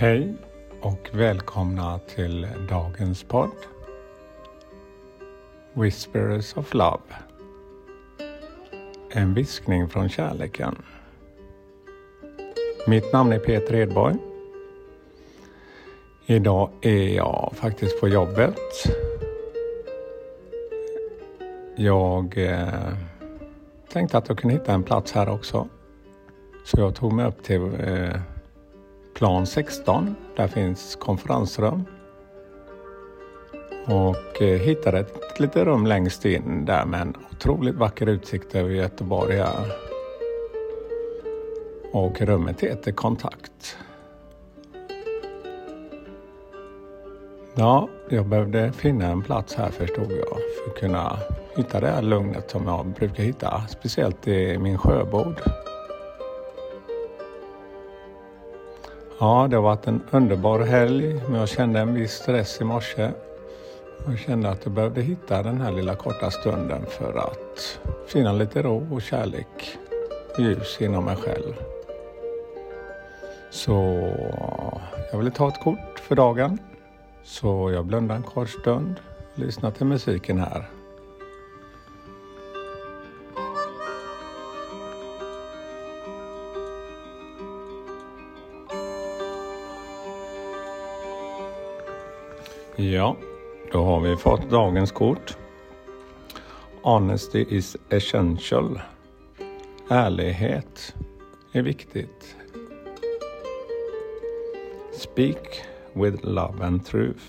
Hej och välkomna till dagens podd Whispers of Love. En viskning från kärleken. Mitt namn är Peter Edborg. Idag är jag faktiskt på jobbet. Jag eh, tänkte att jag kunde hitta en plats här också. Så jag tog mig upp till eh, plan 16. Där finns konferensrum. Och eh, hittade ett litet rum längst in där med en otroligt vacker utsikt över Göteborg här. Och rummet heter Kontakt. Ja, jag behövde finna en plats här förstod jag för att kunna hitta det här lugnet som jag brukar hitta, speciellt i min sjöbod. Ja, det har varit en underbar helg, men jag kände en viss stress i morse. Jag kände att jag behövde hitta den här lilla korta stunden för att finna lite ro och kärlek, ljus inom mig själv. Så jag ville ta ett kort för dagen. Så jag blundade en kort stund och lyssnade till musiken här. Ja, då har vi fått dagens kort. Honesty is essential. Ärlighet är viktigt. Speak with love and truth.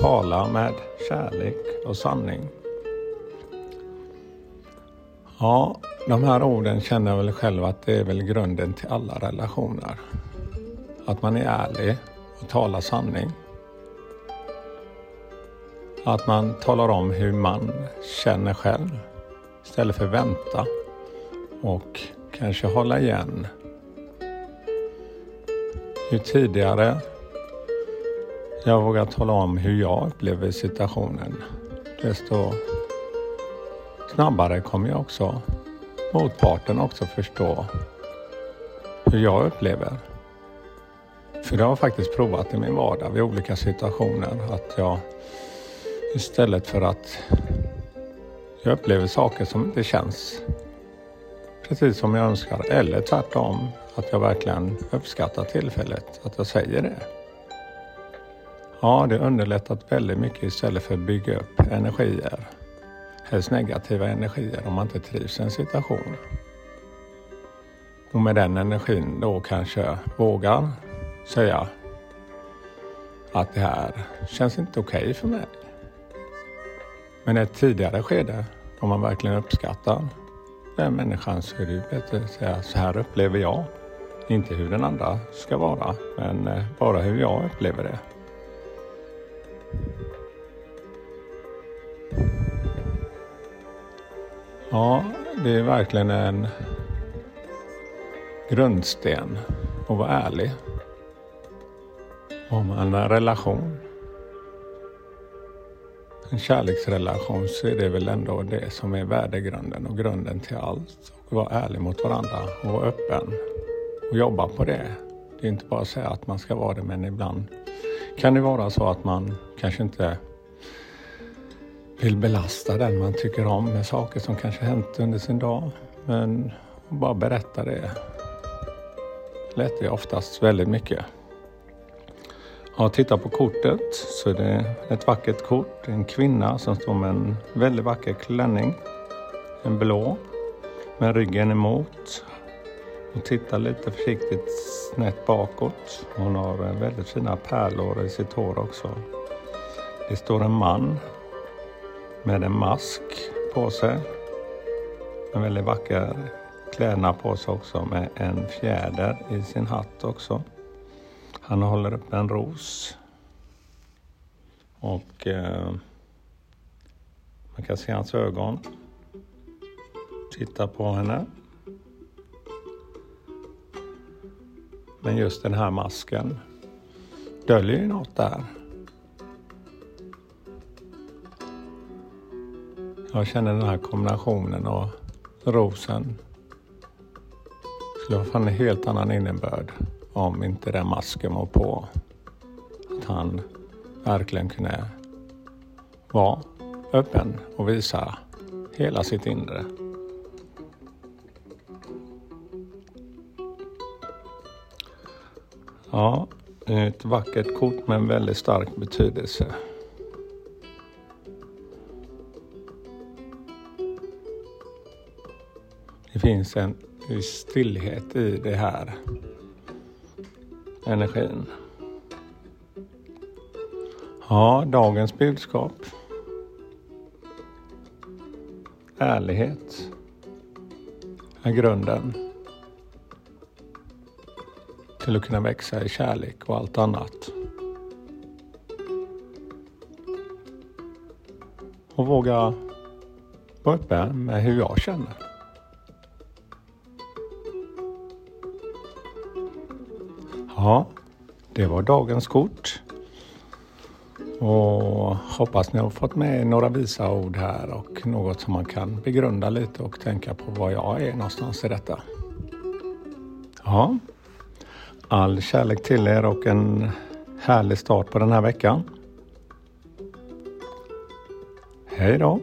Tala med kärlek och sanning. Ja, de här orden känner jag väl själv att det är väl grunden till alla relationer. Att man är ärlig och talar sanning. Att man talar om hur man känner själv istället för vänta och kanske hålla igen. Ju tidigare jag vågar tala om hur jag upplever situationen desto snabbare kommer jag också motparten också förstå hur jag upplever. För det har jag faktiskt provat i min vardag vid olika situationer att jag Istället för att jag upplever saker som inte känns precis som jag önskar. Eller tvärtom, att jag verkligen uppskattar tillfället att jag säger det. Ja, det underlättat väldigt mycket istället för att bygga upp energier. Helst negativa energier om man inte trivs i en situation. Och med den energin då kanske vågar säga att det här känns inte okej okay för mig. Men i ett tidigare skede, om man verkligen uppskattar den människan så är det ju bättre att säga så här upplever jag. Inte hur den andra ska vara, men eh, bara hur jag upplever det. Ja, det är verkligen en grundsten att vara ärlig. Om man en relation en kärleksrelation så är det väl ändå det som är värdegrunden och grunden till allt. Och vara ärlig mot varandra och vara öppen och jobba på det. Det är inte bara att säga att man ska vara det men ibland kan det vara så att man kanske inte vill belasta den man tycker om med saker som kanske hänt under sin dag. Men bara berätta det lättar ju oftast väldigt mycket. Ja, titta på kortet så är det ett vackert kort. En kvinna som står med en väldigt vacker klänning. En blå med ryggen emot. Och tittar lite försiktigt snett bakåt. Hon har väldigt fina pärlor i sitt hår också. Det står en man med en mask på sig. En väldigt vacker klädnad på sig också med en fjäder i sin hatt också. Han håller upp en ros. Och eh, man kan se hans ögon. Titta på henne. Men just den här masken döljer ju något där. Jag känner den här kombinationen och rosen skulle ha en helt annan innebörd om inte den masken var på. Att han verkligen kunde vara öppen och visa hela sitt inre. Ja, ett vackert kort med en väldigt stark betydelse. Det finns en stillhet i det här energin. Ja, dagens budskap. Ärlighet är grunden till att kunna växa i kärlek och allt annat. Och våga vara öppen med hur jag känner. Ja, det var dagens kort. Och hoppas ni har fått med några visa ord här och något som man kan begrunda lite och tänka på var jag är någonstans i detta. Ja, all kärlek till er och en härlig start på den här veckan. Hej då!